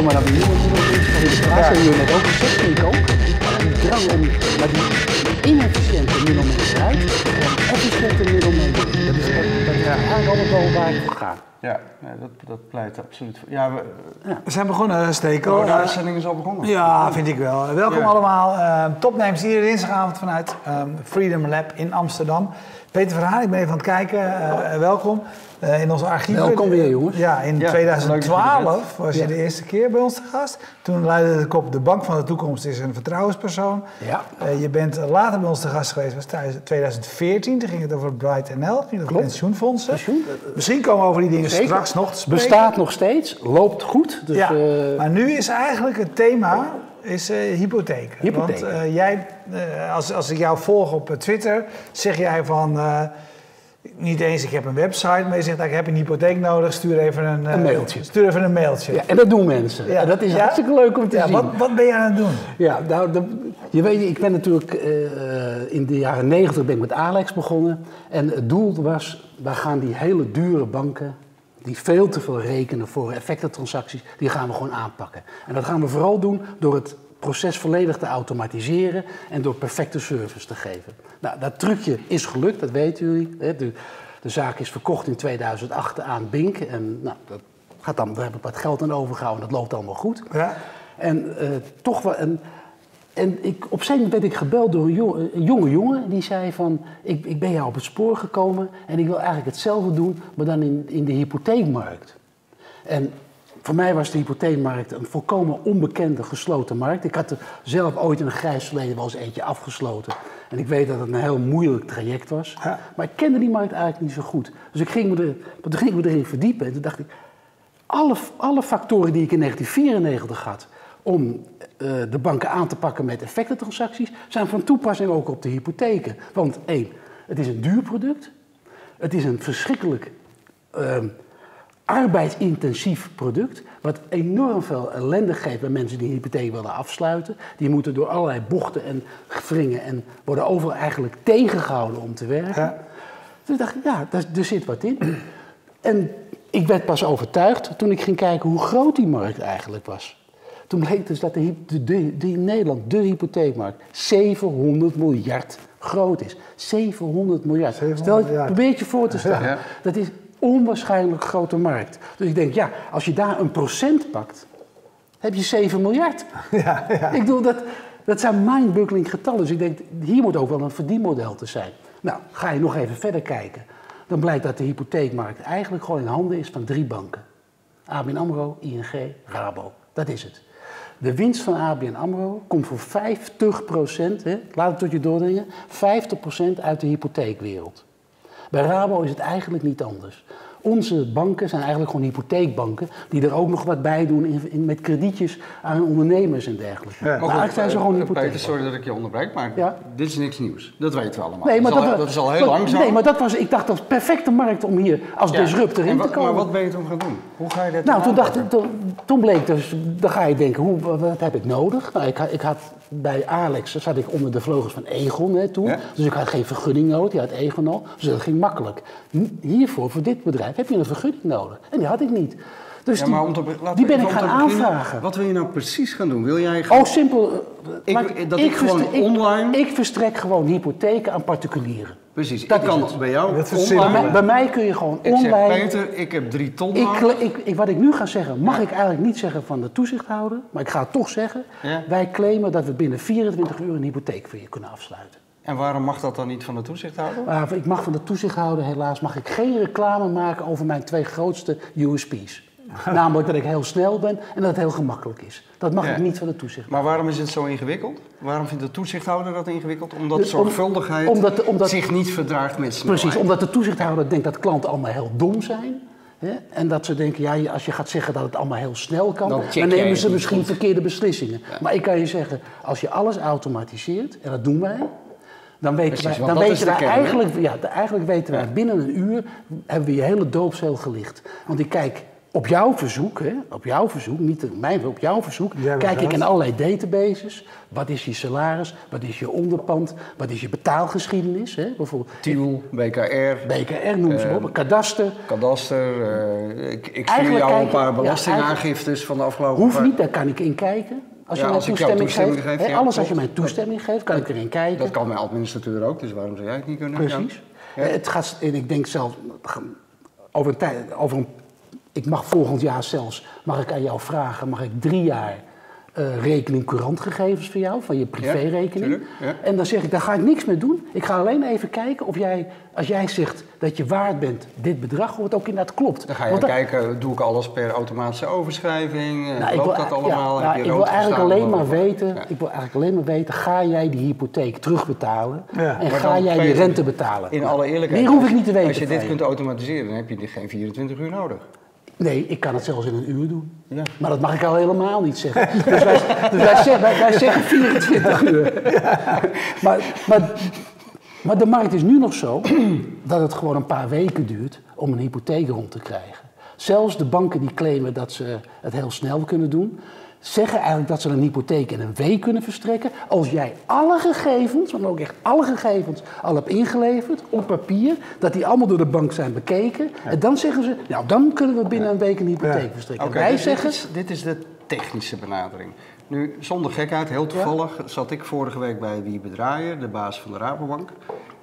komen dan weer nieuwe plaats. En jullie net ook gezegd, vind ik ook. Die drang om naar die inefficiënte middelmensen uit en efficiënte middelmensen. Dat is, dat is eigenlijk allemaal wel waar ik voor ga. Ja, nee, dat, dat pleit absoluut voor. Ja, we, We zijn begonnen, Steko. oh, de Eh, uitzending is al begonnen. Ja, vind ik wel. Welkom Ja. allemaal. Uh, topnames hier dinsdagavond vanuit ehm, Freedom Lab in Amsterdam. Peter Verhaan, ik ben even aan het kijken. Eh, welkom eh, in onze archieven. Welkom weer, jongens. Ja, in Ja, leuk dat je er 2012 was je Ja. de eerste keer bij ons te gast. Toen luidde de kop De Bank van de Toekomst is een vertrouwenspersoon. Ja. Eh, je bent later bij ons te gast geweest, was tijdens 2014. Toen ging het over Bright NL, ging het over pensioenfondsen. Pensioen. Misschien komen we over die dingen Zeker. straks nog te spreken. Bestaat nog steeds, loopt goed. Dus, ja, eh, maar nu is eigenlijk het thema is, eh hypotheek. Hypotheek. Want eh, jij, eh, als, als ik jou volg op eh, Twitter, zeg jij van... niet eens ik heb een website, maar je zegt ik heb een hypotheek nodig, stuur even een, eh, Een mailtje. Stuur even een mailtje. ja, en dat doen mensen. Ja. En dat is Ja? hartstikke leuk om te Ja, zien. wat, wat ben je aan het doen? Ja, nou, de- je weet, ik ben natuurlijk eh, in de jaren negentig ben ik met Alex begonnen. En het doel was, we gaan die hele dure banken, die veel te veel rekenen voor effectentransacties, die gaan we gewoon aanpakken. En dat gaan we vooral doen door het proces volledig te automatiseren en door perfecte service te geven. Nou, dat trucje is gelukt, dat weten jullie. hè. De, de zaak is verkocht in 2008 aan Bink. En nou, dat gaat dan, daar heb ik wat geld aan overgehouden, dat loopt allemaal goed. Ja? En eh, toch wel. En, en ik, op gegeven moment werd ik gebeld door een, jongen, een jonge jongen die zei van... Ik, ik ben jou op het spoor gekomen en ik wil eigenlijk hetzelfde doen, maar dan in, in de hypotheekmarkt. En voor mij was de hypotheekmarkt een volkomen onbekende gesloten markt. Ik had er zelf ooit in een grijs verleden wel eens eentje afgesloten. En ik weet dat het een heel moeilijk traject was. Ja. Maar ik kende die markt eigenlijk niet zo goed. Dus ik ging me, er, toen ging ik me erin verdiepen en toen dacht ik alle, alle factoren die ik in 1994 had om eh, de banken aan te pakken met effectentransacties, zijn van toepassing ook op de hypotheken. Want één, het is een duur product. Het is een verschrikkelijk ehm, arbeidsintensief product, wat enorm veel ellende geeft bij mensen die een hypotheek willen afsluiten. Die moeten door allerlei bochten en wringen en worden overal eigenlijk tegengehouden om te werken. Ja. Dus ik dacht, ja, daar, er zit wat in. En ik werd pas overtuigd toen ik ging kijken hoe groot die markt eigenlijk was. Toen bleek dus dat de, de, de, de in Nederland, de hypotheekmarkt, 700 miljard groot is. 700 miljard. 700 Stel, miljard. probeer het je voor te stellen. Ja. Dat is onwaarschijnlijk grote markt. Dus ik denk, ja, als je daar een procent pakt, heb je 7 miljard. Ja, ja. Ik bedoel, dat, dat zijn mind-boggling getallen. Dus ik denk, hier moet ook wel een verdienmodel te zijn. Nou, ga je nog even verder kijken. Dan blijkt dat de hypotheekmarkt eigenlijk gewoon in handen is van drie banken. ABN AMRO, ING, Rabo. Dat is het. De winst van ABN AMRO komt voor 50 hè, laat het tot je doordringen, 50% uit de hypotheekwereld. Bij Rabo is het eigenlijk niet anders. Onze banken zijn eigenlijk gewoon hypotheekbanken die er ook nog wat bij doen in, in- met kredietjes aan ondernemers en dergelijke. Ja. Maar eigenlijk zijn ze gewoon eh. Peter, sorry dat ik je onderbreek, maar Ja. dit is niks nieuws. Dat weten we allemaal. Nee, maar dat, is dat, al, dat is al heel lang zo. Nee, maar dat was, ik dacht dat is perfecte markt om hier als Ja. disruptor in te komen. Maar wat ben je toen gaan doen? Hoe ga je dat Nou, toen, dacht, toen, toen bleek dus, dan ga je denken, hoe, wat, heb ik nodig? Nou, ik, ik had bij Alex, zat ik onder de vleugels van Egon hè, toen. Ja. Dus ik had geen vergunning nodig, die had Egon al. Dus dat ging makkelijk. Hiervoor, voor dit bedrijf, heb je een vergunning nodig. En die had ik niet. Dus Ja, die, maar om te, die ben ik gaan aanvragen. Wat wil je nou precies gaan doen? Wil jij gewoon... Oh, simpel. eh, Ik- dat ik gewoon online- Ik, verstrek gewoon hypotheken aan particulieren. Precies, Dat ik kan het. bij jou Dat is Bij mij, bij mij kun je gewoon Ik online... zeg, Peter, ik heb drie ton Ik, ik, ik, wat ik nu ga zeggen, mag ik eigenlijk niet zeggen van de toezichthouder, maar ik ga het toch zeggen. Ja. Wij claimen dat we binnen 24 uur een hypotheek voor je kunnen afsluiten. En waarom mag dat dan niet van de toezichthouder? Maar ik mag van de toezichthouder helaas mag ik geen reclame maken over mijn twee grootste USP's. Namelijk dat ik heel snel ben en dat het heel gemakkelijk is. Dat mag Ja. ik niet van de toezichthouder. Maar waarom is het zo ingewikkeld? Waarom vindt de toezichthouder dat ingewikkeld? Omdat Dus om- zorgvuldigheid omdat- omdat- zich niet verdraagt met snelheid. Precies, omdat de toezichthouder denkt dat klanten allemaal heel dom zijn. Hè? En dat ze denken, ja, als je gaat zeggen dat het allemaal heel snel kan, Dan nemen ze misschien goed. verkeerde beslissingen. Maar ik kan je zeggen, als je alles automatiseert, en dat doen wij, dan weten Precies, wij, want dan weten de wij kern, hè? eigenlijk, ja, eigenlijk weten wij binnen een uur, hebben we je hele doopcel gelicht. Want ik kijk op jouw verzoek, hè, op jouw verzoek, niet mijn, op jouw verzoek, kijk ik in allerlei databases. Wat is je salaris? Wat is je onderpand? Wat is je betaalgeschiedenis? Hè? Bijvoorbeeld Tiel, BKR, BKR, noem ze op, kadaster. kadaster. eh, ik ik stuur jou een paar ja, belastingaangiftes van de afgelopen Hoeft niet, daar kan ik in kijken. Als je Ja, mij als ik jou toestemming, toestemming geeft. geef, hè, ja, alles als je klopt. mij toestemming geeft, kan ik erin kijken. Dat kan mijn administrateur ook, dus waarom zou jij het niet kunnen? Precies. Ja. Eh, Het gaat, en ik denk zelf, over een tijd, over een, ik mag volgend jaar zelfs, mag ik aan jou vragen, mag ik drie jaar eh rekening courantgegevens van jou, van je privérekening. ja. En dan zeg ik, daar ga ik niks mee doen. Ik ga alleen even kijken of jij, als jij zegt dat je waard bent dit bedrag, of het ook inderdaad klopt. Dan ga je Want dat- kijken, doe ik alles per automatische overschrijving? Eh, nou, ik loopt wil, dat ja, allemaal? nou, Heb je ik wil eigenlijk alleen maar weten, Ja. ik wil eigenlijk alleen maar weten, ga jij die hypotheek terugbetalen Ja. en Maar ga jij die rente betalen? In alle eerlijkheid. Meer hoef ik niet te weten. Als je dit kunt automatiseren, dan heb je geen 24 uur nodig. Nee, ik kan het zelfs in een uur doen. Ja. Maar dat mag ik al helemaal niet zeggen. Dus wij, dus wij, zeggen, wij, wij zeggen 24 uur. Maar, maar, maar de markt is nu nog zo dat het gewoon een paar weken duurt om een hypotheek rond te krijgen. Zelfs de banken die claimen dat ze het heel snel kunnen doen, zeggen eigenlijk dat ze een hypotheek in een week kunnen verstrekken. Als jij alle gegevens, maar ook echt alle gegevens, al hebt ingeleverd op papier, dat die allemaal door de bank zijn bekeken. En dan zeggen ze, nou dan kunnen we binnen een week een hypotheek Ja. verstrekken. Wij dit, zeggen, dit, is, dit is de technische benadering. Nu, zonder gekheid, heel toevallig zat ik vorige week bij Wie Bedraaier, de baas van de Rabobank.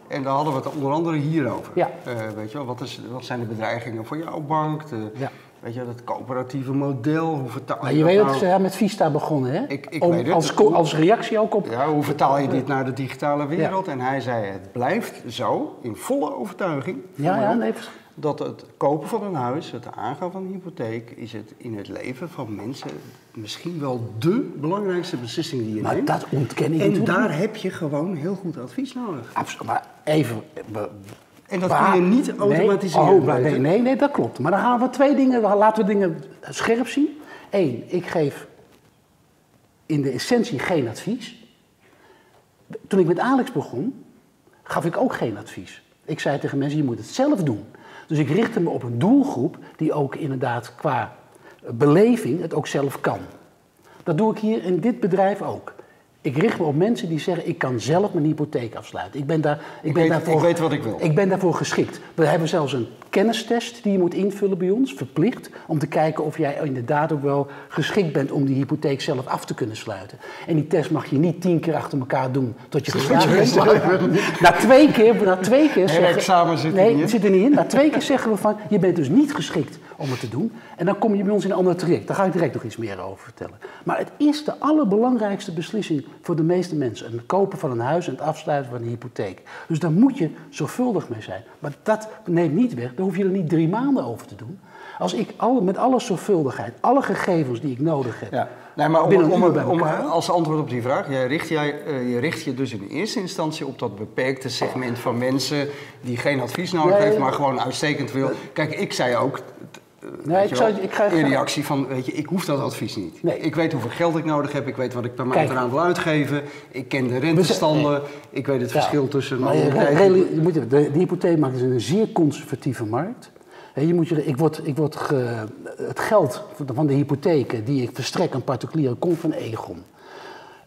En daar hadden we het onder andere hierover. Ja. Eh, weet je wel, wat, is, wat zijn de bedreigingen voor jouw bank? De, Ja. Weet je, dat coöperatieve model, hoe vertaal Maar je je weet dat nou? ze met Vista begonnen, hè? Ik- ik Om- weet het. Als, als reactie ook op. Ja, hoe vertaal je dit naar de digitale wereld? En hij zei, het blijft zo, in volle overtuiging, Ja, ja, nee, dat het kopen van een huis, het aangaan van een hypotheek, is het in het leven van mensen misschien wel dé belangrijkste beslissing die je maar neemt. dat ontken ik en daar heb je gewoon heel goed advies nodig. Absoluut, maar even. En dat kun je niet automatiseren. Nee, oh, maar nee, nee, nee, dat klopt. Maar dan gaan we twee dingen, laten we dingen scherp zien. Eén, ik geef in de essentie geen advies. Toen ik met Alex begon, gaf ik ook geen advies. Ik zei tegen mensen, je moet het zelf doen. Dus ik richtte me op een doelgroep die ook inderdaad qua beleving het ook zelf kan. Dat doe ik hier in dit bedrijf ook. Ik richt me op mensen die zeggen, ik kan zelf mijn hypotheek afsluiten. Ik ben, daar, ik ben weet- daarvoor, ik weet wat ik wil. Ik ben daarvoor geschikt. We hebben zelfs een kennistest die je moet invullen bij ons, verplicht, om te kijken of jij inderdaad ook wel geschikt bent om die hypotheek zelf af te kunnen sluiten. En die test mag je niet tien keer achter elkaar doen tot je geslaagd bent. Na twee keer, na twee keer zeggen... examen zit nee, het zit er niet in. Na twee keer zeggen we van, je bent dus niet geschikt om het te doen. En dan kom je bij ons in een ander traject. Daar ga ik direct nog iets meer over vertellen. Maar het is de allerbelangrijkste beslissing voor de meeste mensen. Het kopen van een huis en het afsluiten van een hypotheek. Dus daar moet je zorgvuldig mee zijn. Maar dat neemt niet weg, daar hoef je er niet drie maanden over te doen. Als ik alle, met alle zorgvuldigheid, alle gegevens die ik nodig heb... Ja. Nee, maar om, om, als antwoord op die vraag, jij richt, jij, eh, je richt je dus in eerste instantie op dat beperkte segment van mensen die geen advies nodig heeft, maar gewoon uitstekend wil. Kijk, ik zei ook, Nee, ik je zou- wel, ik ga- in reactie van, weet je, ik hoef dat advies niet. Nee. Ik weet hoeveel geld ik nodig heb, ik weet wat ik per maand eraan wil uitgeven, ik ken de rentestanden, ik weet het Ja, verschil tussen... maar je, je moet, de, de hypotheekmarkt is een zeer conservatieve markt. Je moet je, ik word, ik word ge- het geld van de hypotheken die ik verstrek aan particulieren komt van Egon.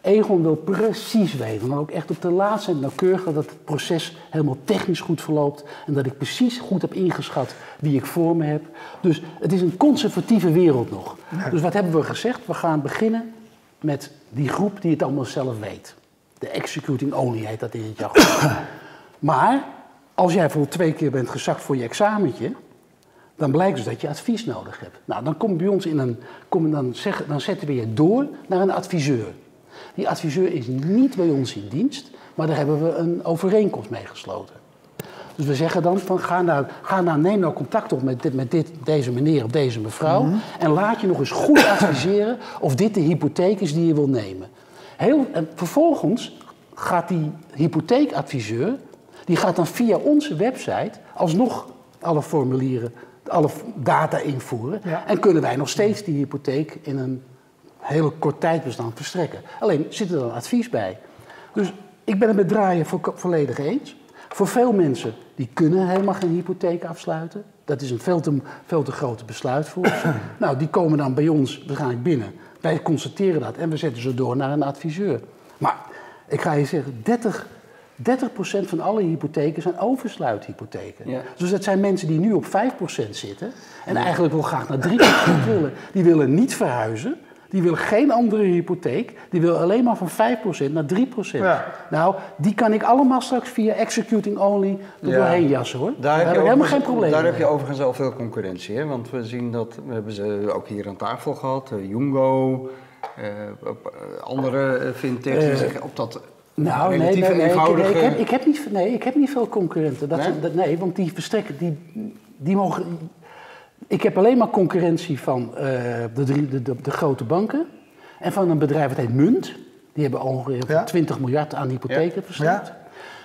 Egon wil precies weten, maar ook echt op de laatste en dat het proces helemaal technisch goed verloopt en dat ik precies goed heb ingeschat wie ik voor me heb. Dus het is een conservatieve wereld nog. Dus wat hebben we gezegd? We gaan beginnen met die groep die het allemaal zelf weet. De executing only heet dat in het jargon. maar als jij voor twee keer bent gezakt voor je examentje, dan blijkt dus dat je advies nodig hebt. Nou, dan kom je bij ons in een, kom, dan, zeg, dan zetten we je door naar een adviseur. Die adviseur is niet bij ons in dienst, maar daar hebben we een overeenkomst mee gesloten. Dus we zeggen dan van ga nou, ga nou neem nou contact op met, dit, met dit, deze meneer of deze mevrouw en laat je nog eens goed adviseren of dit de hypotheek is die je wil nemen. Heel, en vervolgens gaat die hypotheekadviseur, die gaat dan via onze website alsnog alle formulieren, alle data invoeren Ja. en kunnen wij nog steeds die hypotheek in een hele kort tijdbestand verstrekken. Alleen zit er dan advies bij. Dus ik ben het met draaien vo- volledig eens. Voor veel mensen die kunnen helemaal geen hypotheek afsluiten. Dat is een veel te, veel te grote besluitvoerder. nou, die komen dan bij ons waarschijnlijk binnen. Wij constateren dat en we zetten ze door naar een adviseur. Maar ik ga je zeggen, 30, 30% van alle hypotheken zijn oversluithypotheken. Ja. Dus dat zijn mensen die nu op 5% zitten en eigenlijk wel graag naar 3% willen. Die willen niet verhuizen. Die willen geen andere hypotheek. Die willen alleen maar van 5% naar 3%. Ja. Nou, die kan ik allemaal straks via executing only er doorheen jassen hoor. Daar, heb ook- helemaal geen probleem Daar mee. heb je overigens al veel concurrentie. Hè? Want we zien dat, we hebben ze ook hier aan tafel gehad. eh, Jungo, eh, eh, andere fintechs die zich op dat Nou, nee, nee, ik, eenvoudige... nee, ik, heb, ik, heb niet, nee, ik heb niet veel concurrenten. Dat, Nee? dat, nee, want die verstrekken, die, die mogen... Ik heb alleen maar concurrentie van eh, de, drie, de, de, de grote banken en van een bedrijf dat heet Munt. Die hebben ongeveer Ja. 20 miljard aan hypotheken verstrekt. Ja.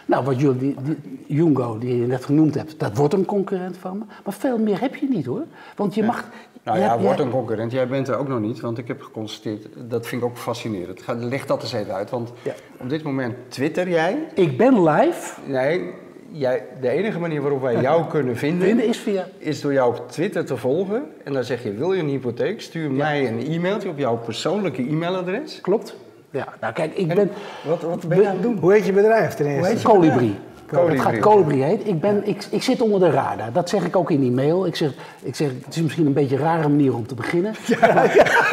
Nou, wat jullie, die, die, Jungo, die je net genoemd hebt, dat wordt een concurrent van me. Maar veel meer heb je niet hoor. Want je mag... Nou je ja, hebt- wordt een concurrent. Jij bent er ook nog niet, want ik heb geconstateerd, dat vind ik ook fascinerend. Ga, leg dat eens even uit, want Ja. op dit moment twitter jij. Ik ben live. Nee, jij, de enige manier waarop wij jou kunnen vinden, Vinden is via... is door jou op Twitter te volgen. En dan zeg je, wil je een hypotheek? Stuur mij een e-mailtje op jouw persoonlijke e-mailadres. Klopt? Ja, nou kijk, ik En ben... Wat, wat ben je aan het doen? Hoe heet je bedrijf ten eerste? Hoe heet? Colibri. Colibri. Het gaat Colibri heet. Ik, ben, ik, ik zit onder de radar. Dat zeg ik ook in die mail. Ik zeg, ik zeg, het is misschien een beetje een rare manier om te beginnen. Maar,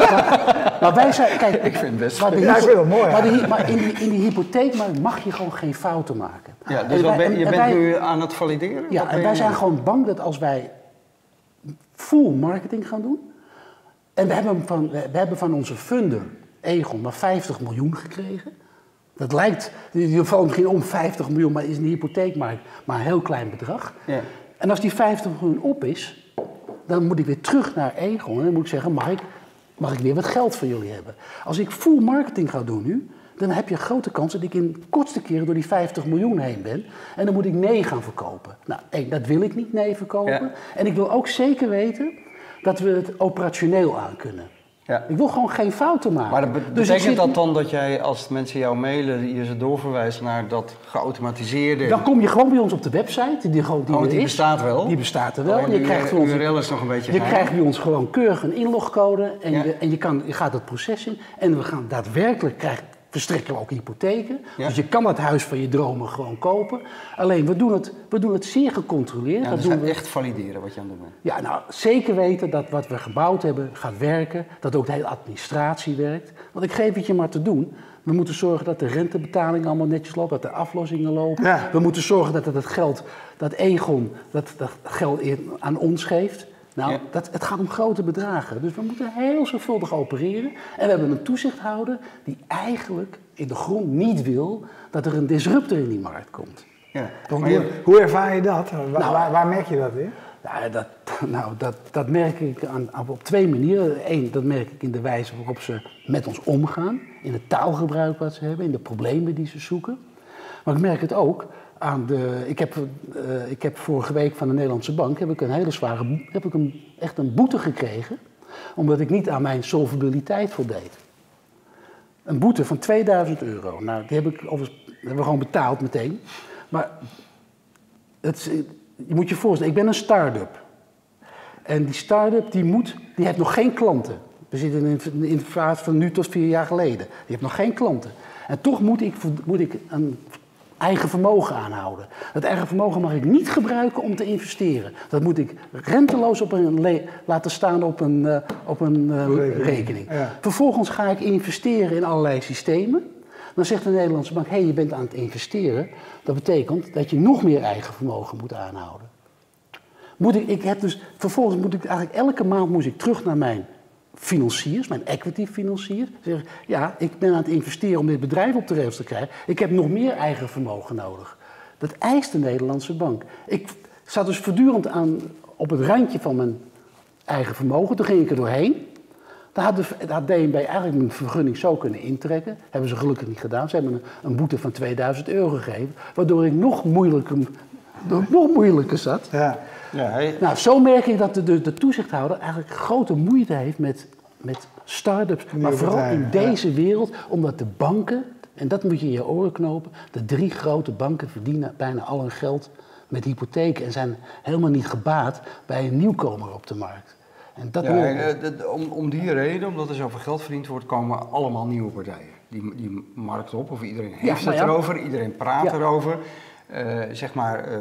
maar wij zijn, kijk, Ik vind het best maar de Ja, ik hypo- vind het mooi, Maar, de maar in, die, in die hypotheekmarkt mag je gewoon geen fouten maken. Ja, dus wij- ben, je en bent wij- nu aan het valideren? Ja, en wij zijn gewoon bang dat als wij full marketing gaan doen. En we hebben van, we hebben van onze funder, Egon, maar 50 miljoen gekregen. Dat lijkt, je valt misschien om 50 miljoen, maar is in de hypotheekmarkt maar een heel klein bedrag. Ja. En als die 50 miljoen op is, dan moet ik weer terug naar Egon. En dan moet ik zeggen, mag ik, mag ik weer wat geld van jullie hebben? Als ik full marketing ga doen nu, dan heb je grote kans dat ik in kortste keren door die 50 miljoen heen ben. En dan moet ik nee gaan verkopen. Nou, één, dat wil ik niet nee verkopen. Ja. En ik wil ook zeker weten dat we het operationeel aan kunnen. Ja. Ik wil gewoon geen fouten maken. Maar dat Dus betekent zit- dat dan dat jij, als mensen jou mailen, je ze doorverwijst naar dat geautomatiseerde... Dan kom je gewoon bij ons op de website. Die, gewoon- die Oh, die is. bestaat wel? Die bestaat er wel. Alleen je krijgt ons URL is nog een beetje Je geheim. krijgt bij ons gewoon keurig een inlogcode en, Ja. je, en je, kan, je gaat het proces in. En we gaan daadwerkelijk krijgen, verstrekken we ook hypotheken. Ja. Dus je kan het huis van je dromen gewoon kopen. Alleen we doen het, we doen het zeer gecontroleerd. Ja, dat dus doen we, echt valideren wat je aan het doen bent. ja, nou, zeker weten dat wat we gebouwd hebben gaat werken. Dat ook de hele administratie werkt. Want ik geef het je maar te doen. We moeten zorgen dat de rentebetalingen allemaal netjes lopen, dat de aflossingen lopen. Ja. We moeten zorgen dat het, het geld, dat Egon, dat, dat geld aan ons geeft. Nou, Ja. dat, het gaat om grote bedragen. Dus we moeten heel zorgvuldig opereren. En we hebben een toezichthouder die eigenlijk in de grond niet wil dat er een disruptor in die markt komt. Ja. Want hoe, je- hoe ervaar je dat? Waar, Nou, waar, waar merk je dat in? Ja, dat, nou, dat, dat merk ik aan, op twee manieren. Eén, dat merk ik in de wijze waarop ze met ons omgaan. In het taalgebruik wat ze hebben, in de problemen die ze zoeken. Maar ik merk het ook aan de... Ik heb, eh, ik heb vorige week van de Nederlandse Bank heb ik een hele zware... Heb ik een, echt een boete gekregen. Omdat ik niet aan mijn solvabiliteit voldeed. Een boete van 2000 euro. Nou, die heb ik overigens, hebben we gewoon betaald meteen. Maar het, je moet je voorstellen, ik ben een start-up. En die start-up die moet, die heeft nog geen klanten. We zitten in, de fase van nu tot vier jaar geleden. Die heeft nog geen klanten. En toch moet ik, moet ik een eigen vermogen aanhouden. Dat eigen vermogen mag ik niet gebruiken om te investeren. Dat moet ik renteloos op een laten staan op een, eh, op een eh, Rekening. Ja. Vervolgens ga ik investeren in allerlei systemen. Dan zegt de Nederlandse bank, hé, hey, je bent aan het investeren. Dat betekent dat je nog meer eigen vermogen moet aanhouden. Moet ik, ik heb dus, vervolgens moet ik eigenlijk elke maand moet ik terug naar mijn financiers, mijn equity financiers. Zeggen, ja, ik ben aan het investeren om dit bedrijf op de rails te krijgen. Ik heb nog meer eigen vermogen nodig. Dat eist de Nederlandse bank. Ik zat dus voortdurend aan, op het randje van mijn eigen vermogen. Toen ging ik er doorheen. Daar had, de, DNB eigenlijk mijn vergunning zo kunnen intrekken. Hebben ze gelukkig niet gedaan. Ze hebben een, een boete van 2000 euro gegeven. Waardoor ik nog moeilijker, nog moeilijker zat. Ja. Ja, hij- Nou, zo merk ik dat de, de, de toezichthouder eigenlijk grote moeite heeft met, met start-ups. Maar vooral in ja. deze wereld, omdat de banken, en dat moet je in je oren knopen, de drie grote banken verdienen bijna al hun geld met hypotheken en zijn helemaal niet gebaat bij een nieuwkomer op de markt. En dat Ja, en, eh, om, om die reden, omdat er zoveel geld verdiend wordt, komen allemaal nieuwe partijen. Die, die markt op, of iedereen heeft het ja. erover, iedereen praat erover. Eh, zeg maar, eh, eh,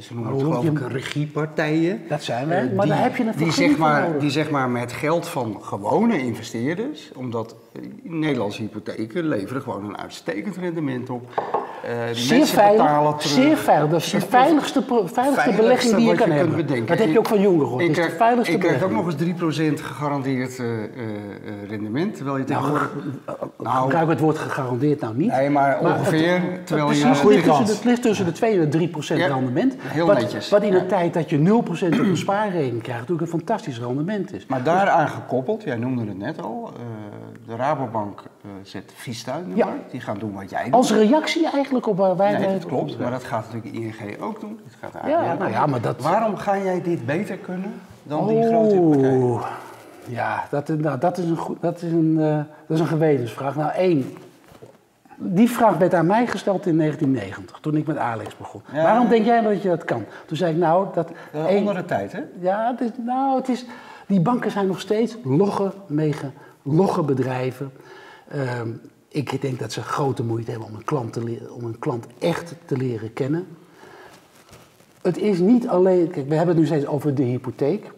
ze noemen het Hoe geloof je- ik regiepartijen. Dat zijn wij, maar die, daar heb je een die zeg, maar, die zeg maar met geld van gewone investeerders, omdat Nederlandse hypotheken leveren gewoon een uitstekend rendement op. Eh, Zeer veilig, zeer veilig. Dat is de veiligste, veiligste veiligste belegging die je kan hebben. bedenken. Dat heb je ook van jongeren gehoord. Ik is de krijg, veiligste ik krijg ook nog eens 3% gegarandeerd eh, eh, rendement, terwijl je tegenwoordig... Nou, Gebruik het woord gegarandeerd nou niet. nee, maar Maar ongeveer, het- terwijl je... Precies, ligt tussen, het ligt tussen de 2 en de 3 procent Ja, rendement. heel wat, netjes. Wat in Ja. een tijd dat je 0 procent op een spaarrekening krijgt, natuurlijk een fantastisch rendement is. Maar daaraan gekoppeld, jij noemde het net al, de Rabobank eh, zet Vista in de Ja. markt. Die gaan doen wat jij doet. Als reactie eigenlijk op waar wij... Nee, dat klopt, maar dat gaat natuurlijk ING ook doen. Dat gaat Ja, nou ja, maar dat- Waarom ga jij dit beter kunnen dan die grote partijen? Oeh, ja, dat, is- nou, dat, is een goed, dat, is een, eh, dat is een gewetensvraag. Nou, één. Die vraag werd aan mij gesteld in 1990, toen ik met Alex begon. Ja. Waarom denk jij dat je dat kan? Toen zei ik, nou, dat... Eh, één- onder de tijd, hè? Ja, het is, nou, het is, die banken zijn nog steeds logge, mega, logge bedrijven. Ehm, ik denk dat ze grote moeite hebben om een, klant om een klant echt te leren kennen. Het is niet alleen, kijk, we hebben het nu steeds over de hypotheek.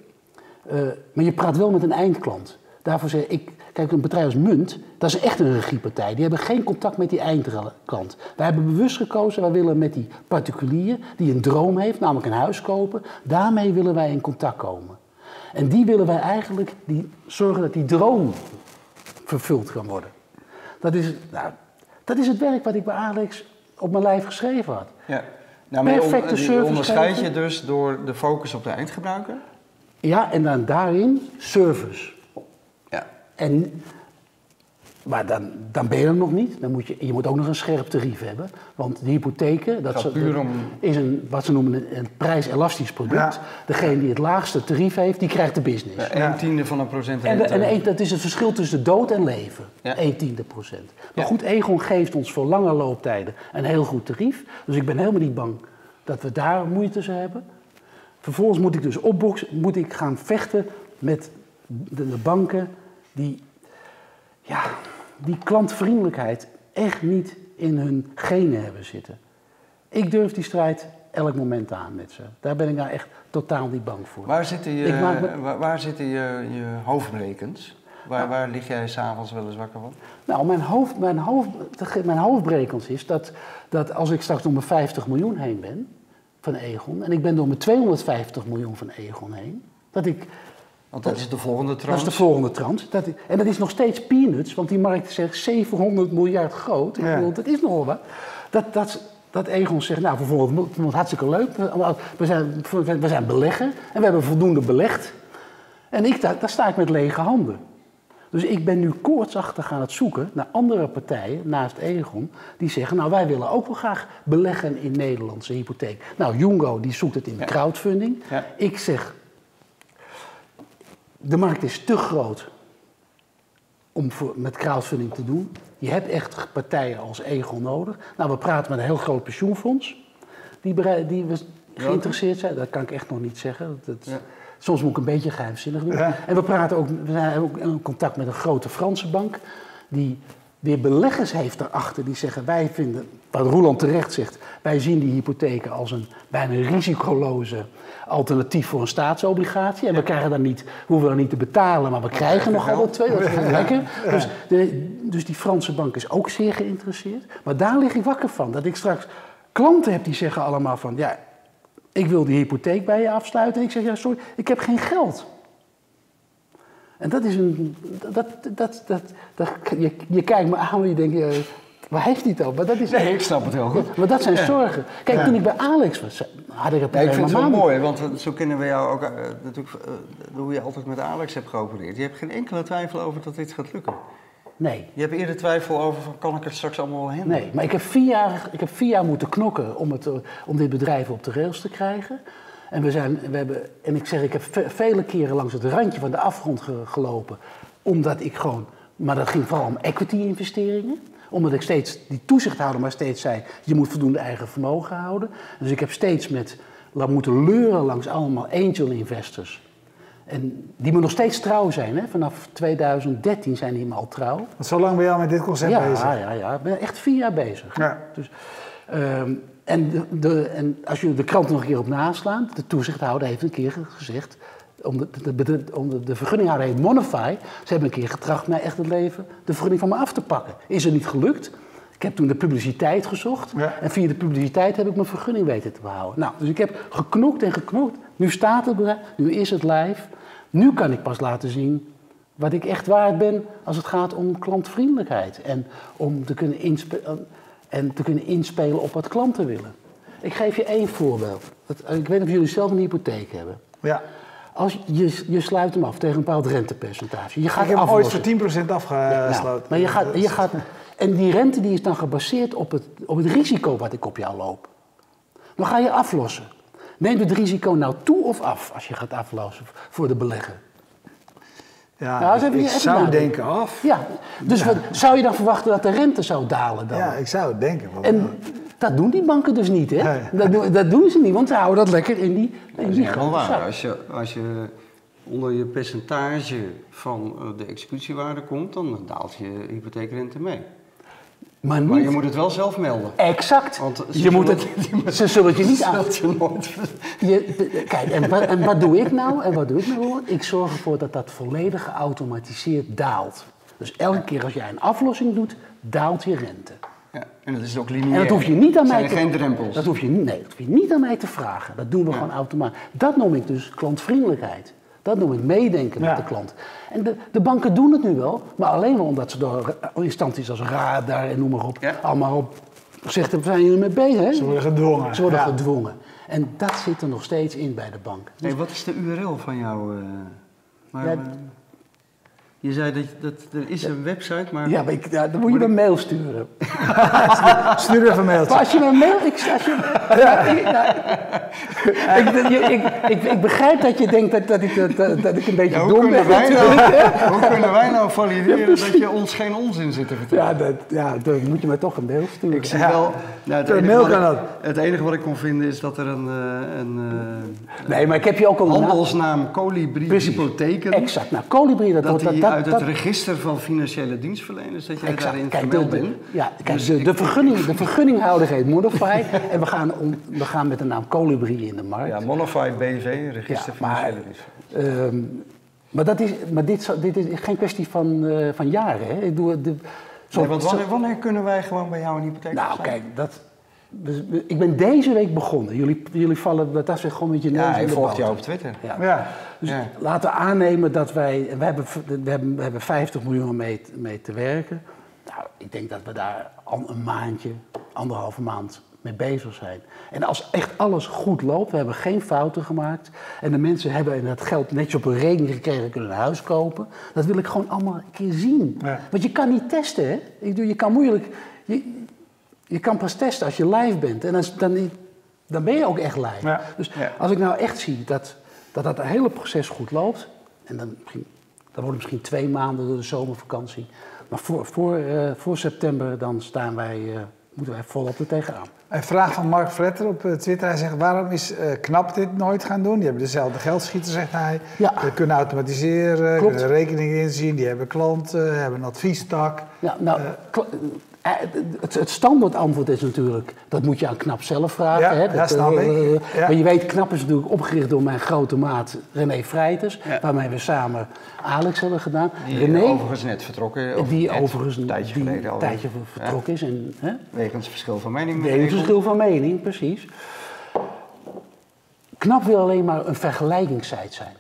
Eh, maar je praat wel met een eindklant. Daarvoor zeg ik, kijk, een bedrijf als Munt, dat is echt een regiepartij. Die hebben geen contact met die eindklant. Wij hebben bewust gekozen, wij willen met die particulier die een droom heeft, namelijk een huis kopen, daarmee willen wij in contact komen. En die willen wij eigenlijk die, zorgen dat die droom vervuld kan worden. Dat is, nou, dat is het werk wat ik bij Alex op mijn lijf geschreven had. Ja. Nou, maar je on- Perfecte je service onderscheid je dus door de focus op de eindgebruiker. Ja, en dan daarin service. Ja. En, maar dan, dan ben je er nog niet. Dan moet je, je moet ook nog een scherp tarief hebben. Want de hypotheken, dat ze- puur om- is een, wat ze noemen een, een prijselastisch product. Ja. Degene die het laagste tarief heeft, die krijgt de business. Ja, een tiende van een procent En, de- en een- dat is het verschil tussen dood en leven. Ja. 1 tiende procent. Maar goed, Egon geeft ons voor lange looptijden een heel goed tarief. Dus ik ben helemaal niet bang dat we daar moeite tussen hebben. Vervolgens moet ik dus opboksen, moet ik gaan vechten met de, de banken die, ja, die klantvriendelijkheid echt niet in hun genen hebben zitten. Ik durf die strijd elk moment aan met ze. Daar ben ik nou echt totaal niet bang voor. Waar zitten je, me- waar, waar zitten je, je hoofdbrekens? Waar, waar lig jij s'avonds wel eens wakker van? Nou, mijn, hoofd, mijn, hoofd, mijn hoofdbrekens is dat, dat als ik straks door mijn 50 miljoen heen ben van Egon... en ik ben door mijn 250 miljoen van Egon heen... dat ik Want dat is de volgende Dat trans. is de volgende trant. Dat, en dat is nog steeds peanuts, want die markt is zeg 700 miljard groot. Ik Ja. bedoel, dat is nogal wat. Dat, dat, dat Egon zegt, nou, bijvoorbeeld, het hartstikke leuk. We- zijn, we zijn beleggen en we hebben voldoende belegd. En ik, daar, daar sta ik met lege handen. Dus ik ben nu koortsachtig aan het zoeken naar andere partijen naast Egon. Die zeggen, nou wij willen ook wel graag beleggen in Nederlandse hypotheek. Nou, Jungo die zoekt het in Ja. crowdfunding. Ja. Ik zeg, de markt is te groot om voor, met crowdfunding te doen. Je hebt echt partijen als Egon nodig. Nou, we praten met een heel groot pensioenfonds. Die, die we geïnteresseerd zijn. Dat kan ik echt nog niet zeggen. Dat, Ja. Soms moet ik een beetje geheimzinnig doen. Ja. En we praten ook, we zijn ook in contact met een grote Franse bank. Die weer beleggers heeft daarachter. Die zeggen, wij vinden, wat Roland terecht zegt. Wij zien die hypotheken als een bijna risicoloze alternatief voor een staatsobligatie. En we krijgen dan niet, hoeven dan niet te betalen, maar we krijgen nog altijd twee. Dat is lekker. Dus, de, dus die Franse bank is ook zeer geïnteresseerd. Maar daar lig ik wakker van. Dat ik straks klanten heb die zeggen allemaal van... ja, ik wil die hypotheek bij je afsluiten. En ik zeg, ja, sorry, ik heb geen geld. En dat is een... Dat, dat, dat, dat, je, je kijkt me aan en je denkt, eh, waar heeft hij het over? Maar dat, is, Nee, ik snap het heel goed. maar dat zijn zorgen. Kijk, toen ik bij Alex was, had ik het Ja, ik vind het wel mooi, want zo kennen we jou ook eh, natuurlijk, eh, hoe je altijd met Alex hebt geopereerd. Je hebt geen enkele twijfel over dat dit gaat lukken. Nee, Je hebt eerder twijfel over van kan ik het straks allemaal wel handelen? nee. Maar ik heb vier jaar, ik heb vier jaar moeten knokken om, het, om dit bedrijf op de rails te krijgen. En, we zijn, we hebben, en ik zeg, ik heb ve- vele keren langs het randje van de afgrond ge- gelopen. Omdat ik gewoon, maar dat ging vooral om equity-investeringen. Omdat ik steeds, die toezichthouder maar steeds zei, je moet voldoende eigen vermogen houden. Dus ik heb steeds met, laat moeten leuren langs allemaal angel investors. En die me nog steeds trouw zijn. Hè? Vanaf 2013 zijn die me al trouw. Want zo lang ben je al met dit concept Ja, bezig. ja, ja. Ik ben echt vier jaar bezig. Ja. Dus, ehm, en, de, de, en als je de krant nog een keer op naslaan, de toezichthouder heeft een keer gezegd, om de, de, de, om de, de vergunninghouder heet Monify, ze hebben een keer getracht mij echt het leven, de vergunning van me af te pakken. Is er niet gelukt. Ik heb toen de publiciteit gezocht Ja. en via de publiciteit heb ik mijn vergunning weten te behouden. Nou, dus ik heb geknokt en geknokt. Nu staat het bedrijf, nu is het live. Nu kan ik pas laten zien wat ik echt waard ben als het gaat om klantvriendelijkheid. En om te kunnen, inspe- en te kunnen inspelen op wat klanten willen. Ik geef je één voorbeeld. Dat, ik weet niet of jullie zelf een hypotheek hebben. Ja. Als je, je sluit hem af tegen een bepaald rentepercentage. Je gaat Ik heb hem ooit voor 10% Nou, afgesloten. maar je gaat, je gaat, en die rente die is dan gebaseerd op het, op het risico wat ik op jou loop. Dan ga je aflossen. Neemt het risico nou toe of af als je gaat aflossen voor de belegger? Ja, Nou, dat heb je ik zou nadenken. denken af. Ja, dus wat, zou je dan verwachten dat de rente zou dalen dan? Ja, ik zou het denken. want- En dat doen die banken dus niet, hè? Nee. Dat, doen, dat doen ze niet, want ze houden dat lekker in die, in Dat is die grote waar. Als je, als je onder je percentage van eh, de executiewaarde komt, dan daalt je hypotheekrente mee. Maar Maar je moet het wel zelf melden. exact. Want ze je moet zullen- het, ze zullen het je niet aan... Je nooit... Je, kijk, en wat, en wat doe ik nou? En wat doe ik nou? Ik zorg ervoor dat dat volledig geautomatiseerd daalt. Dus elke keer als jij een aflossing doet, daalt je rente. Ja, en dat is ook lineair. En dat hoef je niet aan mij zijn te geen drempels. Dat hoef je, nee, dat hoef je niet aan mij te vragen. Dat doen we gewoon automatisch. Dat noem ik dus klantvriendelijkheid. Dat noem ik meedenken Ja. met de klant. En de, de banken doen het nu wel, maar alleen maar omdat ze door instanties als Radar en noem maar op, Ja. allemaal op zegt, waar zijn jullie mee bezig? Hè? Ze worden gedwongen. Ze worden Ja. gedwongen. En dat zit er nog steeds in bij de bank. Hey, wat is de URL van jou? eh, maar, Ja, eh, je zei dat, dat er is een website, maar... Ja, maar ik, dan moet je me een mail sturen. Stuur even een mailtje. Maar als je me een mail... Ik, als je, ja, ik, nou, ik, ik, ik, begrijp dat je denkt dat, dat, ik, dat, dat ik een beetje Ja, hoe, dom ben. wij nou, hoe kunnen wij nou valideren dat je ons geen onzin zit te vertellen? Ja, dat, ja, dan moet je me toch een mail sturen. Ik zie wel... Nou, het, enige mail wat kan ik, dat. het enige wat ik kon vinden is dat er een, eh, een eh, Nee, maar ik heb je ook al... handelsnaam Colibri Precies. Hypotheken... Exact. Nou, Colibri, dat, dat wordt- dat, uit dat, het register van financiële dienstverleners, dat jij Exact. daarin Kijk, vermeld de, bent. ja, kijk Dus de, ik- de, vergunning, de vergunninghouder heet Modify en we gaan, om, we gaan met de naam Colibri in de markt. Ja, Monify BV, register Ja, maar- financiële dienstverleners. Ehm, maar dat is, maar dit, dit is geen kwestie van, eh, van jaren. Hè? Ik doe, de, zo- Nee, want wanneer, wanneer kunnen wij gewoon bij jou een hypotheek nou, kijk, dat, ik ben deze week begonnen. Jullie, jullie vallen, dat dat zegt gewoon met je neus Ja, in ik de jou op Twitter. Ja. Ja. Dus Ja. laten we aannemen dat wij, we hebben, we hebben, we hebben 50 miljoen om mee, te- mee te werken. Nou, ik denk dat we daar al een maandje, anderhalve maand mee bezig zijn. En als echt alles goed loopt, we hebben geen fouten gemaakt. En de mensen hebben dat geld netjes op een rekening gekregen, kunnen een huis kopen. Dat wil ik gewoon allemaal een keer zien. Ja. Want je kan niet testen, hè? Ik bedoel, je kan moeilijk. Je, je kan pas testen als je live bent. En als, dan, dan ben je ook echt live. Ja. Dus Ja. als ik nou echt zie dat dat, dat hele proces goed loopt, en dan, misschien, dan wordt het misschien twee maanden door de zomervakantie. Maar voor, voor, eh, voor september dan staan wij, eh, moeten wij volop er tegenaan. Een vraag van Mark Vretter op eh, Twitter. Hij zegt, waarom is eh, KNAP dit nooit gaan doen? Die hebben dezelfde geldschieter, zegt hij. Ja. Ze kunnen automatiseren, Klopt. kunnen rekeningen inzien. Die hebben klanten, hebben een adviestak. Ja, nou, het, het standaard antwoord is natuurlijk, dat moet je aan KNAP zelf vragen. Ja, hè? ja, Dat, snap eh, ik. Ja. Maar je weet, KNAP is natuurlijk opgericht door mijn grote maat René Ja. waarmee we samen Alex hebben gedaan. Die René, overigens net vertrokken. of die net, overigens een tijdje die geleden al. een tijdje vertrokken is. En, hè? Wegens verschil van mening. Wegens verschil van mening, precies. Knap wil alleen maar een vergelijkingssite zijn.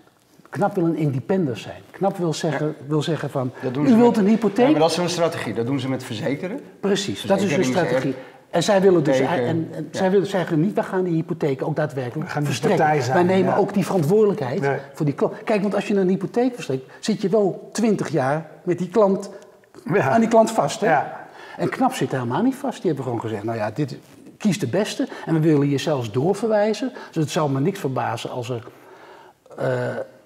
Knap wil een independent zijn. Knap wil zeggen, wil zeggen van, u wilt met- een hypotheek? Ja, maar dat is een strategie. Dat doen ze met verzekeren. Precies, dat is hun strategie. En zij willen dus, en, en ja. zij willen zeggen niet, we gaan die hypotheek ook daadwerkelijk We gaan verstrekken. zijn, Wij nemen ja. ook die verantwoordelijkheid Nee. voor die klant. Kijk, want als je een hypotheek verstrekt, zit je wel 20 jaar met die klant, Ja. aan die klant vast. Hè? Ja. En Knap zit helemaal niet vast. Die hebben gewoon gezegd, nou ja, dit, kies de beste. En we willen je zelfs doorverwijzen. Dus het zal me niks verbazen als er... eh,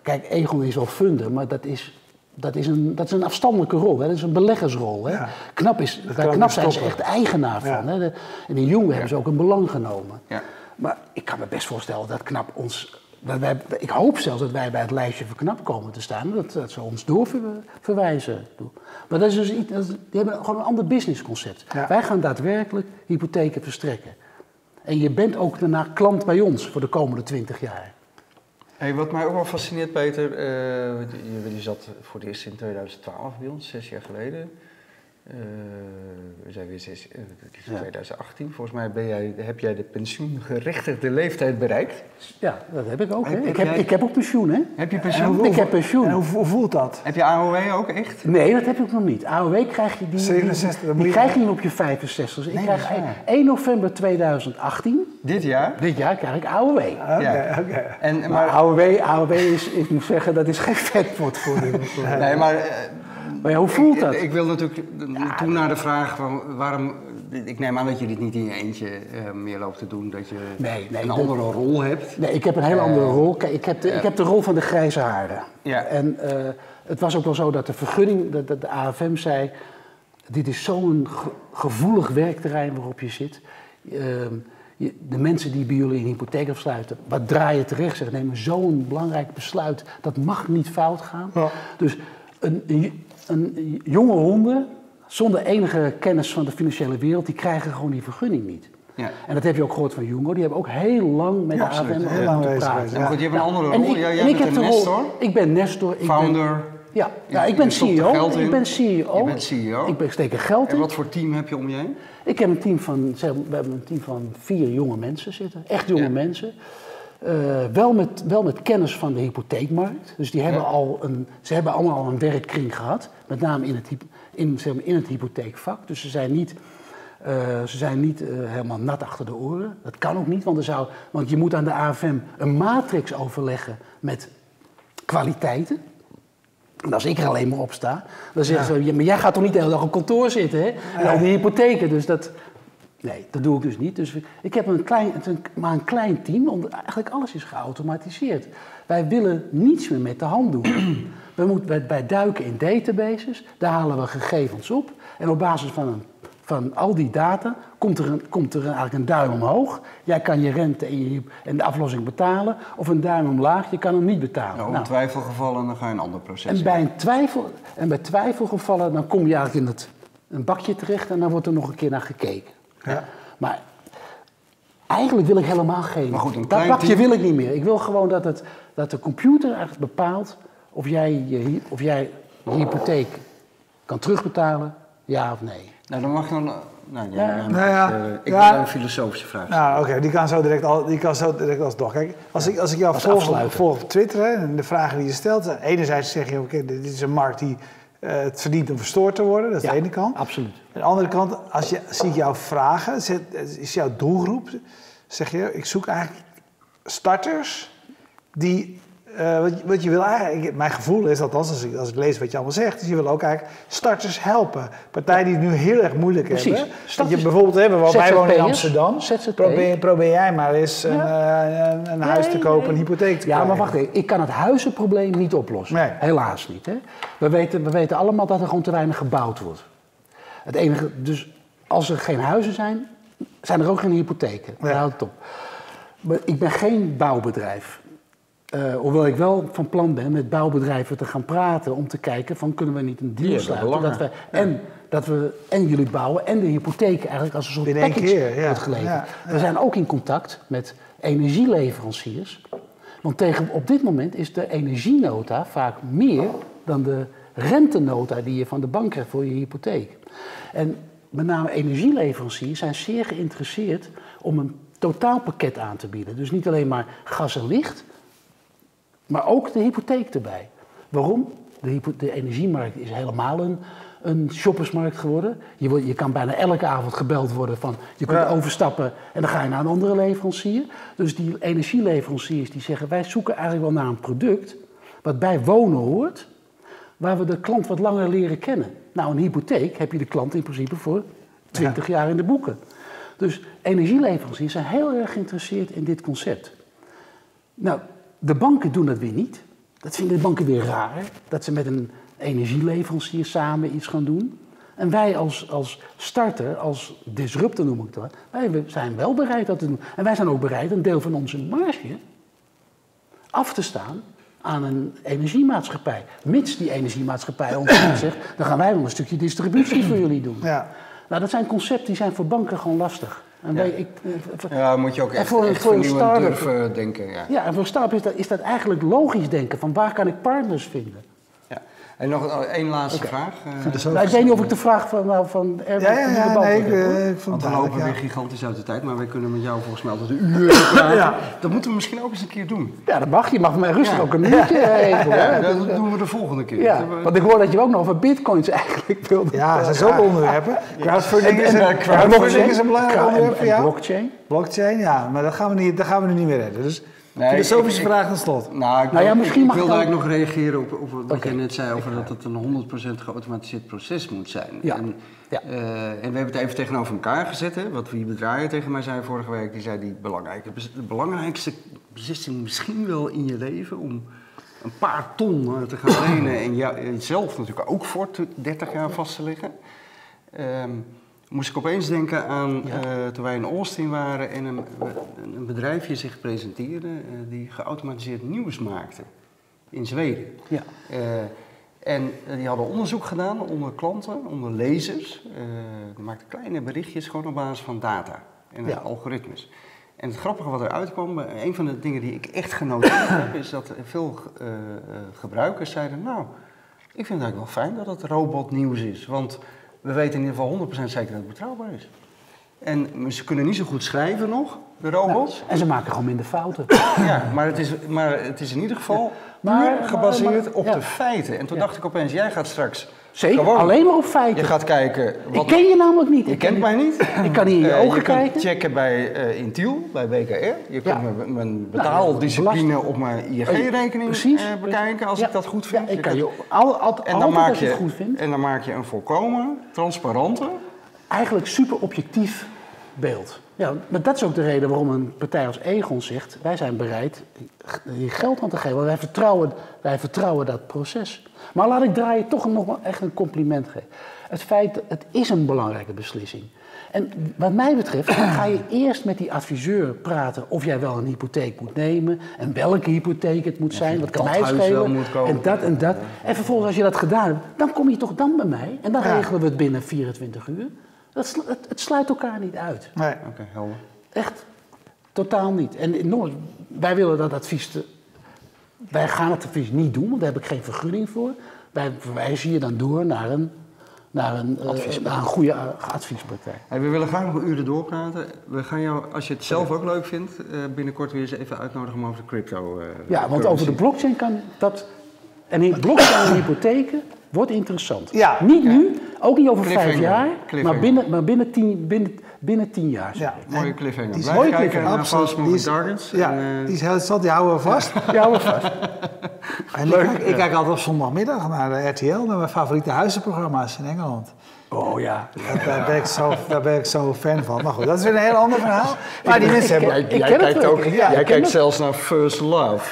kijk, Egon is wel funder, maar dat is dat is een, dat is een afstandelijke rol, hè? dat is een beleggersrol. Hè? Ja. Knap, is, bij kan knap zijn ze echt eigenaar van. Hè? De- en in Jonge hebben ze ook een belang genomen. Ja. Maar ik kan me best voorstellen dat Knap ons. Dat wij, ik hoop zelfs dat wij bij het lijstje van Knap komen te staan. Dat, dat ze ons doorverwijzen. Maar dat is dus iets, dat is- die hebben gewoon een ander businessconcept. Ja. Wij gaan daadwerklijk hypotheken verstrekken. En je bent ook daarna klant bij ons voor de komende 20 jaar. Wat mij ook wel fascineert, Peter, eh, je, je zat voor het eerst in 2012 bij ons, zes jaar geleden. Eh, we zijn weer zes, eh, het is Ja. 2018. Volgens mij ben jij, heb jij de pensioengerechtigde leeftijd bereikt. Ja, dat heb ik ook. Hè? Ik, heb jij- ik heb ook pensioen, hè? Heb je En pensioen? Ik heb pensioen. En hoe, voelt dat? Heb je AOW ook echt? Nee, dat heb ik nog niet. AOW krijg je die, 67, die, die krijg je niet op je 65. Dus ik Nee, krijg dat is waar. 1 november 2018, Dit jaar? dit jaar, krijg ik AOW. Oké, Ja. oké. En, Maar maar, AOW, AOW is, ik moet zeggen, dat is geen vetpot voor de... nee, maar eh, Maar ja, hoe voelt dat? Ik, ik wil natuurlijk toen naar de vraag van waarom. Ik neem aan dat je dit niet in je eentje eh, meer loopt te doen, dat je Nee, nee, een andere rol hebt. Nee, ik heb een hele andere rol. Kijk, ik heb de, ik heb de rol van de grijze haren. Ja. En eh, het was ook wel zo dat de vergunning, dat, dat de AFM zei... dit is zo'n ge- gevoelig werkterrein waarop je zit. Ehm, je- de mensen die bij jullie een hypotheek afsluiten, wat draai je terecht, zeg, nemen zo'n belangrijk besluit. Dat mag niet fout gaan. Ja. Dus een, een, een jonge honden, zonder enige kennis van de financiële wereld, die krijgen gewoon die vergunning niet. Ja. En dat heb je ook gehoord van Jungo. Die hebben ook heel lang met Ja, de lang moeten praten. goed, je hebt een andere En rol. ik, Ja, en jij ik bent nestor, Ik ben Nestor. Ik founder. Ben, ja, ja, ik je ben CEO. Ik ben CEO. Je bent CEO. Ik ben, steek er geld En in. wat voor team heb je om je heen? Ik heb een team van, zeg, we hebben een team van vier jonge mensen zitten. Echt jonge mensen. Eh, wel, met, wel met kennis van de hypotheekmarkt. Dus die hebben Ja. al een, ze hebben allemaal al een werkkring gehad. Met name in het, in, zeg maar, in het hypotheekvak. Dus ze zijn niet, eh, ze zijn niet eh, helemaal nat achter de oren. Dat kan ook niet, want, er zou, want je moet aan de AFM een matrix overleggen met kwaliteiten. En als ik er alleen maar op sta, dan zeggen ze, ja, maar jij gaat toch niet de hele dag op kantoor zitten, hè? En al die hypotheken, dus dat... Nee, dat doe ik dus niet. Dus ik heb een klein, een, maar een klein team, omdat eigenlijk alles is geautomatiseerd. Wij willen niets meer met de hand doen. We moeten, wij, wij duiken in databases, daar halen we gegevens op. En op basis van, een, van al die data komt er, een, komt er eigenlijk een duim omhoog. Jij kan je rente en, je, en de aflossing betalen. Of een duim omlaag, je kan hem niet betalen. Nou, om Nou, twijfelgevallen dan ga je een ander proces en in. bij, een twijfel, en bij twijfelgevallen, dan kom je eigenlijk in het, een bakje terecht en dan wordt er nog een keer naar gekeken. Ja. Maar eigenlijk wil ik helemaal geen. Maar goed, een dat team- wil ik niet meer. Ik wil gewoon dat, het, dat de computer eigenlijk bepaalt of jij je, of jij je hypotheek kan terugbetalen, ja of nee. Nou, dan mag je dan... eh, Nou, ja, Nou ja, eh, ik ja. wil een filosofische vraag stellen. Nou, oké, die kan zo direct al, die kan zo direct alsnog. Kijk, als ik, als ik jou Als volg, volg op Twitter hè, en de vragen die je stelt, eh, enerzijds zeg je, oké, dit is een markt die het verdient om verstoord te worden, dat is Ja, de ene kant. Absoluut. Aan de andere kant, als je, zie ik jouw vragen, is jouw doelgroep, zeg je, ik zoek eigenlijk starters die, eh, wat, wat je wil eigenlijk, mijn gevoel is, althans als ik, als ik lees wat je allemaal zegt, is je wil ook eigenlijk starters helpen. Partijen die het nu heel erg moeilijk Precies. hebben. Dat je bijvoorbeeld hebben, waar wij wonen in Amsterdam, probeer, probeer jij maar eens een, eh, een, huis te kopen, nee. een hypotheek te Ja, krijgen. maar wacht even. Ik kan het huizenprobleem niet oplossen. Nee. Helaas niet. Hè? We, weten, we weten allemaal dat er gewoon te weinig gebouwd wordt. Het enige, dus als er geen huizen zijn, zijn er ook geen hypotheken. Daar houdt het op. Maar ik ben geen bouwbedrijf. Eh, hoewel ik wel van plan ben met bouwbedrijven te gaan praten om te kijken van kunnen we niet een deal sluiten. Dat we, en, dat we en jullie bouwen en de hypotheek eigenlijk als een soort In één package keer, ja. wordt geleverd. Ja, We zijn ook in contact met energieleveranciers. Want tegen, op dit moment is de energienota vaak meer dan de rentenota die je van de bank krijgt voor je hypotheek. En met name energieleveranciers zijn zeer geïnteresseerd om een totaalpakket aan te bieden. Dus niet alleen maar gas en licht, maar ook de hypotheek erbij. Waarom? De, energiemarkt is helemaal een, een shoppersmarkt geworden. Je, wordt- je kan bijna elke avond gebeld worden van je kunt Ja. overstappen en dan ga je naar een andere leverancier. Dus die energieleveranciers die zeggen wij zoeken eigenlijk wel naar een product wat bij wonen hoort, waar we de klant wat langer leren kennen. Nou, een hypotheek heb je de klant in principe voor 20 jaar in de boeken. Dus energieleveranciers zijn heel erg geïnteresseerd in dit concept. Nou, de banken doen dat weer niet. Dat vinden de banken weer raar. Dat ze met een energieleverancier samen iets gaan doen. En wij als, als starter, als disruptor noem ik dat, wij zijn wel bereid dat te doen. En wij zijn ook bereid een deel van onze marge af te staan aan een energiemaatschappij. Mits die energiemaatschappij ons zegt, dan gaan wij wel een stukje distributie voor jullie doen. Ja. Nou, dat zijn concepten die zijn voor banken gewoon lastig. En wij, ik, eh, Ja, moet je ook echt, voor een- echt voor een start-up- durven denken. Ja. ja, en voor stap is dat, is dat eigenlijk logisch denken. Van waar kan ik partners vinden? Ja. En nog één laatste vraag. eh, Dus ook- Nou, ik weet niet of ik de vraag van, nou, van Erwin Ja, ja, ja, nee, ik, heb, eh, ik vond want we lopen duidelijk, weer ja. gigantisch uit de tijd, maar wij kunnen met jou volgens mij altijd een uur praten. Ja. Dat moeten we misschien ook eens een keer doen. Ja, dat mag. Je mag mij rustig Ja. ook een minuutje regelen. Ja, hè. dat doen we de volgende keer. Ja, Dat we- want ik hoor dat je ook nog over bitcoins eigenlijk wilde. Ja, er zijn zoveel onderwerpen. Crowdfunding is, En- en, een, eh, crowdfunding is een belangrijk onderwerp voor en jou. blockchain. Blockchain, ja, maar dat gaan we, niet, dat gaan we nu niet meer redden. Dus Nee, filosofische ik- vraag tot slot. Nou, ik, Nou ja, misschien ik, mag ik wilde eigenlijk nog reageren op, op wat Oké. jij net zei over dat het een 100% geautomatiseerd proces moet zijn. Ja. En, Ja. eh, en we hebben het even tegenover elkaar gezet. Hè? Wat wie bedraaier tegen mij zei vorige week, die zei die belangrijke, de belangrijkste beslissing misschien wel in je leven om een paar ton eh, te gaan lenen en jou- zelf natuurlijk ook voor te- 30 jaar vast te liggen. Ehm, moest ik opeens denken aan Ja. eh, toen wij in Austin waren en een, een bedrijfje zich presenteerde eh, die geautomatiseerd nieuws maakte in Zweden. Ja. Eh, en die hadden onderzoek gedaan onder klanten, onder lezers. Die maakten kleine berichtjes gewoon op basis van data en Ja. algoritmes. En het grappige wat eruit kwam, een van de dingen die ik echt genoteerd heb, is dat veel gebruikers zeiden, nou, ik vind het eigenlijk wel fijn dat het robotnieuws is. Want we weten in ieder geval 100% zeker dat het betrouwbaar is. En ze kunnen niet zo goed schrijven nog, de robots. En ze maken gewoon minder fouten. Ja, maar het is, maar het is in ieder geval Maar- puur gebaseerd maar- op de feiten. En toen dacht ik opeens, jij gaat straks Zeker, gewoon- alleen maar op Je feiten. gaat kijken... Ik ken je namelijk niet. Je Ik kent ken mij niet. Ik kan niet in je Eh, ogen je kijken. kunt checken bij eh Intiel, bij BKR. Je kunt Ja. mijn, mijn Nou, betaaldiscipline op mijn ING-rekening Precies. eh, bekijken als Ja. ik dat goed vind. Ja, ik Je kan je al, al, en, dan maak je je, het goed vindt. en dan maak je een volkomen transparante... Eigenlijk super objectief beeld. Ja, maar dat is ook de reden waarom een partij als Egon zegt... wij zijn bereid hier geld aan te geven. want Wij vertrouwen, wij vertrouwen dat proces. Maar laat ik draaien toch nog wel echt een compliment geven. Het feit, het is een belangrijke beslissing. En wat mij betreft ga je eerst met die adviseur praten... of jij wel een hypotheek moet nemen... en welke hypotheek het moet zijn. Wat kan mij kopen. En dat en dat. En vervolgens als je dat gedaan hebt... dan kom je toch dan bij mij. En dan regelen we het binnen 24 uur. Dat het, het sluit elkaar niet uit. Nee. Oké, helder. Echt. Totaal niet. En nog, wij willen dat advies. Te, wij gaan het advies niet doen, want daar heb ik geen vergunning voor. Wij verwijzen je dan door naar een, naar een, eh, naar een goede eh, adviespartij. Hey, we willen graag nog uren doorpraten. We gaan jou, als je het zelf ook leuk vindt, eh, binnenkort weer eens even uitnodigen om over de crypto eh Ja, want over de blockchain kan dat. En in blockchain en hypotheken wordt interessant. Ja. Niet nu, ook niet over vijf jaar, maar binnen, maar binnen, tien, binnen, binnen tien jaar. Ja. Mooie cliffhanger. die is- mooie kijken cliffhanger, naar Absoluut. Die is-. Ja, En, eh, die is heel interessant, die houden we vast. Ja, maar vast. En ik, kijk, ik kijk altijd op zondagmiddag naar de RTL, naar mijn favoriete huizenprogramma's in Engeland. Oh ja. Dat- Daar ben, ik zo, daar ben ik zo fan van. Maar goed, dat is weer een heel ander verhaal. Maar die mensen hebben... Ken het ook. Ja, ken kijkt zelfs naar First Love.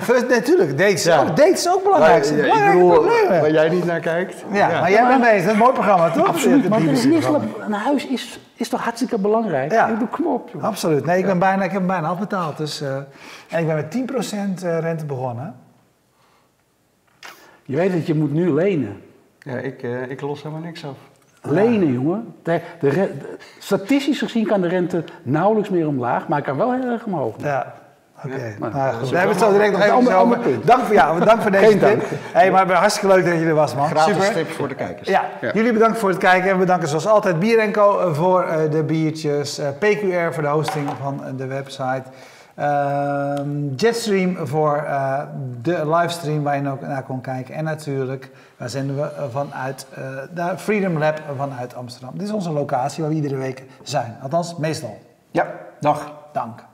First, natuurlijk, dates, Ja. ook, dates is ook belangrijk. Ja, ik bedoel, waar jij niet naar kijkt. Ja, maar jij bent bezig. Dat is een mooi programma, toch? Absoluut, maar er is niks, een huis is, is toch hartstikke belangrijk? Ja. Ik doe kom op, joh. Absoluut. Nee, ik, ben bijna, ik heb hem bijna afbetaald. Dus, eh, en ik ben met 10% eh, rente begonnen. Je weet dat je moet nu lenen. Ja, ik, eh, ik los helemaal niks af. Lenen, jongen. De, de, re- de- statistisch gezien kan de rente nauwelijks meer omlaag, maar kan wel heel erg omhoog. Ja. Oké, nou, Daar hebben we het zo direct nog even over. Dank voor, ja, dank voor deze Geen tip. Hey, maar hartstikke leuk dat je er was, man. Gratis Super. tip voor de kijkers. Ja, jullie bedankt voor het kijken. En we bedanken zoals altijd Bier Co voor eh, de biertjes. eh, PQR voor de hosting van eh, de website. Ehm, Jetstream voor eh, de livestream waar je ook naar kon kijken. En natuurlijk, waar zenden we vanuit eh, de Freedom Lab vanuit Amsterdam. Dit is onze locatie waar we iedere week zijn. Althans, meestal. Ja, dag. Dank.